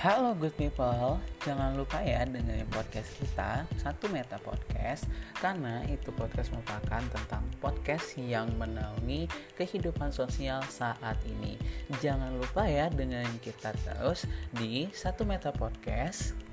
Halo good people, jangan lupa ya dengerin podcast kita Satu Meta Podcast Karena itu podcast merupakan tentang podcast yang menaungi kehidupan sosial saat ini. Jangan lupa ya dengerin kita terus di Satu Meta Podcast.